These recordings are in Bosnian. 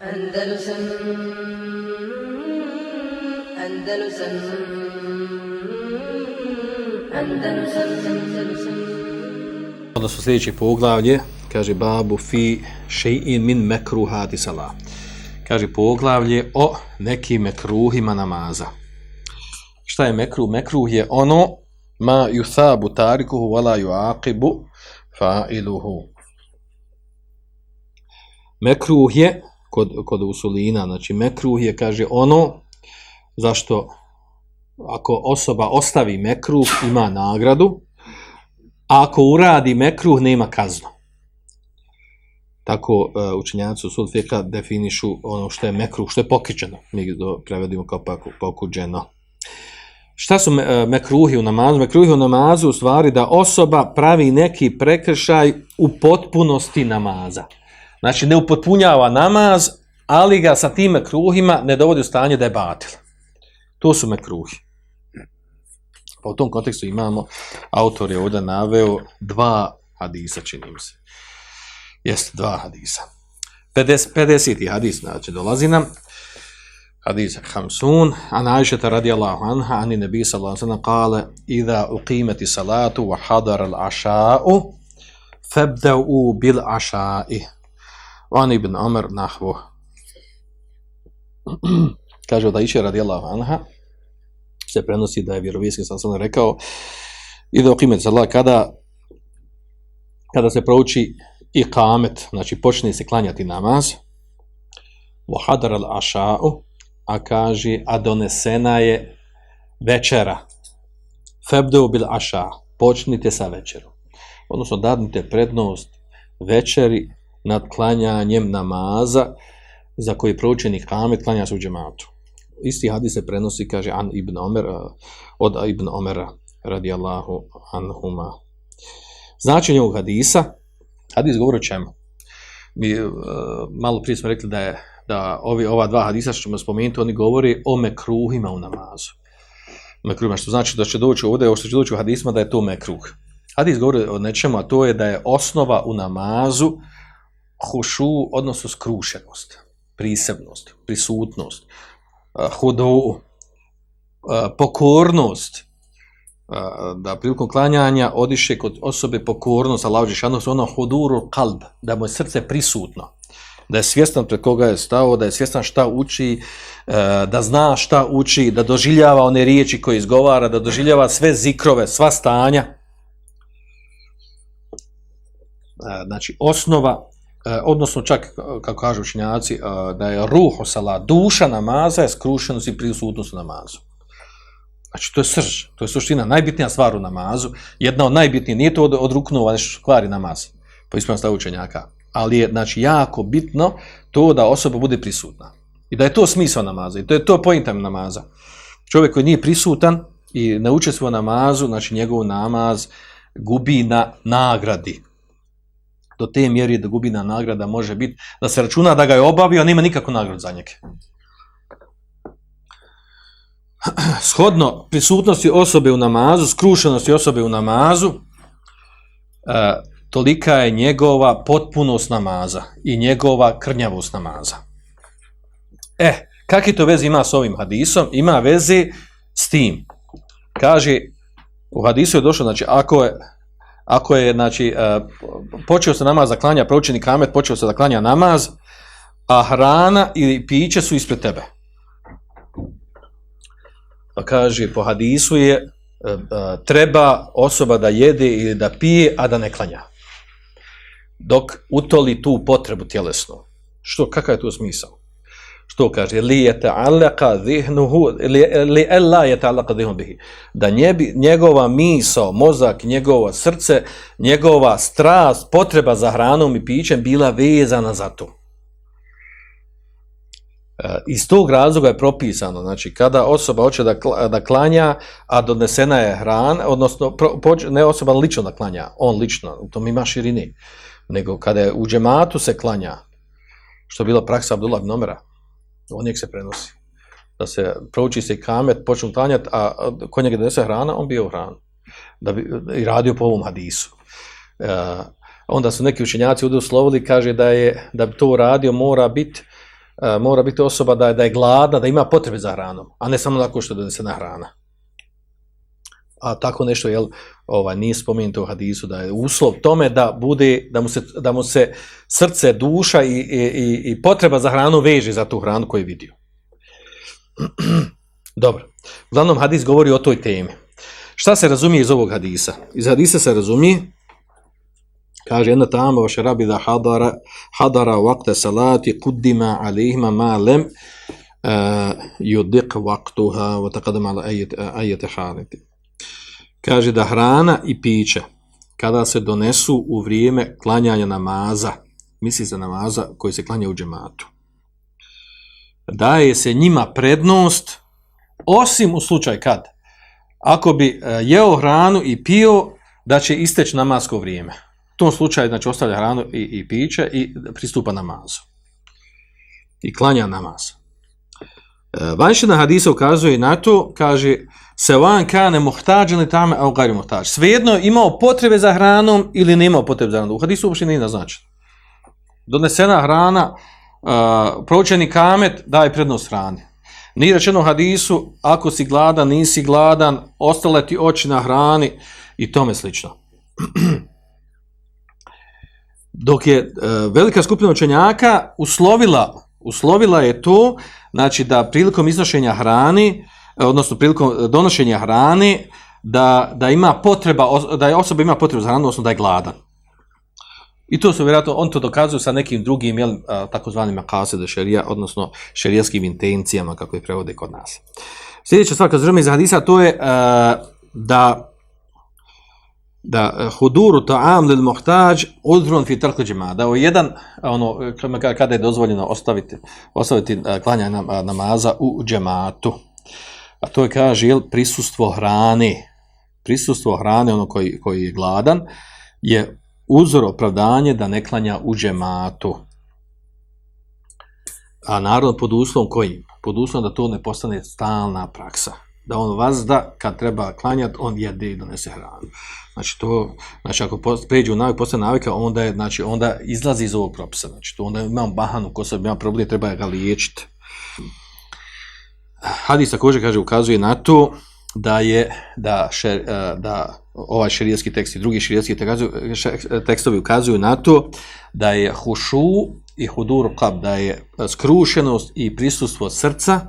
Andalusam Andalusam Andalusam Andalusam Odnosno sljedeće poglavlje, kaže babu fi še'in min mekruhati salah. Kaže poglavlje o nekim mekruhima namaza. Šta je mekruh? Mekruh je ono ma yusabu tarikuhu wala yuaqibu fa'iluhu. Mekruh je kod, kod usulina, znači mekruh je, kaže, ono zašto ako osoba ostavi mekruh, ima nagradu, a ako uradi mekruh, nema kaznu. Tako uh, učenjaci usul fika definišu ono što je mekruh, što je pokičeno. Mi to prevedimo kao pokuđeno. Šta su me, e, mekruhi u namazu? Mekruhi u namazu u stvari da osoba pravi neki prekršaj u potpunosti namaza. Znači, ne upotpunjava namaz, ali ga sa tim mekruhima ne dovodi u stanje da je batil. To su mekruhi. Pa u tom kontekstu imamo, autor je ovdje naveo dva hadisa, čini mi se. Jeste, dva hadisa. 50, 50. hadis, znači, dolazi nam. Hadis Hamsun, an Aishata radijallahu anha, ani nebi sallallahu sallam, kale, idha uqimeti salatu wa hadar al aša'u, febda'u bil. Van ibn Amr nahvu. Kaže da iše radijallahu anha, se prenosi da je vjerovijeski sam sam rekao, i da okimet salat, kada, kada se prouči i kamet, znači počne se klanjati namaz, hadar al aša'u, a kaže, a donesena je večera, febdeu bil aša, počnite sa večerom. Odnosno, dadnite prednost večeri nad klanjanjem namaza za koji proučeni kamet klanja se u džematu. Isti hadis se prenosi, kaže, an ibn Omer, od ibn Omera, radijallahu anhuma. Značenje ovog hadisa, hadis govori o čemu? Mi e, uh, malo prije smo rekli da je da ovi ova dva hadisa što ćemo spomenuti, oni govori o mekruhima u namazu. Mekruhima, što znači da će doći ovdje, ovo što će doći u hadisma, da je to mekruh. Hadis govori o nečemu, a to je da je osnova u namazu hušu, odnosno skrušenost, prisebnost, prisutnost, hudu, pokornost, da prilikom klanjanja odiše kod osobe pokornost, Allah uđeš, ono huduru kalb, da mu je srce prisutno, da je svjestan pred koga je stao, da je svjestan šta uči, da zna šta uči, da doživljava one riječi koje izgovara, da doživljava sve zikrove, sva stanja. Znači, osnova E, odnosno čak, e, kako kažu učinjaci, e, da je ruh osala, duša namaza je skrušenost i prisutnost namazu. Znači, to je srž, to je suština, najbitnija stvar u namazu, jedna od najbitnijih, nije to od, od ruknova, nešto kvari namaz, po ispravnom stavu učenjaka, ali je, znači, jako bitno to da osoba bude prisutna. I da je to smisao namaza, i to je to pojintem namaza. Čovjek koji nije prisutan i ne učestvuje namazu, znači, njegov namaz gubi na nagradi, do te mjeri da gubina nagrada može biti, da se računa da ga je obavio, a nema nikakvu nagradu za njega. Shodno prisutnosti osobe u namazu, skrušenosti osobe u namazu, e, tolika je njegova potpunost namaza i njegova krnjavost namaza. E, kakve to veze ima s ovim hadisom? Ima veze s tim. Kaže, u hadisu je došlo, znači, ako je ako je, znači, e, počeo se namaz zaklanja, proučeni kamet, počeo se zaklanja namaz, a hrana i piće su ispred tebe. Pa kaže, po hadisu je, e, e, treba osoba da jede ili da pije, a da ne klanja. Dok utoli tu potrebu tjelesnu. Što, kakav je to smisao? Što kaže? Li yata'allaqa dhihnuhu li alla yata'allaqa dhihnu bihi. Da njebi, njegova misao mozak njegovo srce njegova strast potreba za hranom i pićem bila vezana za to. E, iz tog razloga je propisano znači kada osoba hoće da da klanja a donesena je hrana odnosno pro, poč, ne osoba lično da klanja on lično to tom ima širini nego kada je u džematu se klanja što je bila praksa Abdullah Gnomera, Omera on nek se prenosi. Da se prouči se kamet, počnu klanjati, a kod njega donese hrana, on bio hran. Da bi, I radio po ovom hadisu. E, onda su neki učenjaci udoslovili, kaže da je da bi to radio mora biti e, mora biti osoba da je, da je gladna, da ima potrebe za hranom, a ne samo tako što donese na hrana. A tako nešto jel, ovaj nije spomenuto u hadisu da je uslov tome da bude da mu se, da mu se srce, duša i, i, i potreba za hranu veže za tu hranu koju je vidio. Dobro. Uglavnom hadis govori o toj temi. Šta se razumije iz ovog hadisa? Iz hadisa se razumije kaže jedna tamo vaše rabi da hadara hadara vakte salati quddima alihima ma lam uh, eh, yudiq vaktuha wa taqaddama ala ayat ayat kaže da hrana i piće kada se donesu u vrijeme klanjanja namaza misli se namaza koji se klanja u džematu daje se njima prednost osim u slučaj kad ako bi e, jeo hranu i pio da će isteći namasko vrijeme U tom slučaju znači ostavlja hranu i, i piće i pristupa namazu. I klanja namaz. E, Vanšina hadisa ukazuje na to, kaže, se van kane muhtađ ili tame, a ugari muhtađ. Svejedno imao potrebe za hranom ili ne imao potrebe za hranom. U hadisu uopšte nije naznačeno. Donesena hrana, uh, proučeni kamet, daje prednost hrani. Nije rečeno u hadisu, ako si gladan, nisi gladan, ostale ti oči na hrani i tome slično. dok je uh, velika skupina učenjaka uslovila, uslovila je to, znači da prilikom iznošenja hrani, uh, E, odnosno prilikom donošenja hrane, da, da ima potreba, da je osoba ima potrebu za hranu, odnosno da je gladan. I to su vjerojatno, on to dokazuje sa nekim drugim, jel, takozvanim akasede šerija, odnosno šerijaskim intencijama, kako je prevode kod nas. Sljedeća stvar, kad zrme iz hadisa, to je uh, da da e, huduru ta'am lil muhtaj udrun fi tarku džema. Da je jedan, ono, kada je dozvoljeno ostaviti, ostaviti e, klanja namaza u džematu. A to je, kaže, jel, prisustvo hrane. Prisustvo hrane, ono koji, koji je gladan, je uzor opravdanje da ne klanja u džematu. A naravno pod uslovom kojim? Pod uslovom da to ne postane stalna praksa da on vazda, kad treba klanjati, on jede i donese hranu. Znači, to, znači ako pređe u navik, postane navika, onda, je, znači, onda izlazi iz ovog propisa. Znači, to onda imam bahanu, ko sebi ima problem, treba ga liječiti. Hadis također, kaže, ukazuje na to da je, da, šer, e, da ovaj šerijski tekst i drugi šerijski tekstovi ukazuju na to da je hušu i hudur qab, da je skrušenost i prisustvo srca,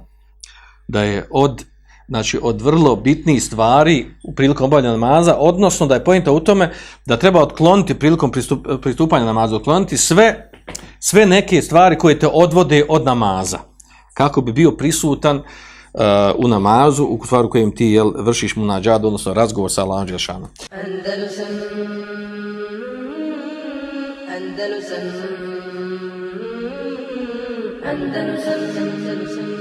da je od znači od vrlo bitnih stvari u prilikom obavljanja namaza, odnosno da je pojenta u tome da treba otkloniti prilikom pristup, pristupanja namaza, otkloniti sve, sve neke stvari koje te odvode od namaza, kako bi bio prisutan uh, u namazu, u stvaru kojem ti jel, vršiš mu nađad, odnosno razgovor sa Allahom Đelšanom. Andalusam, Andalusam, Andalusam, Andalusam, Andalusam.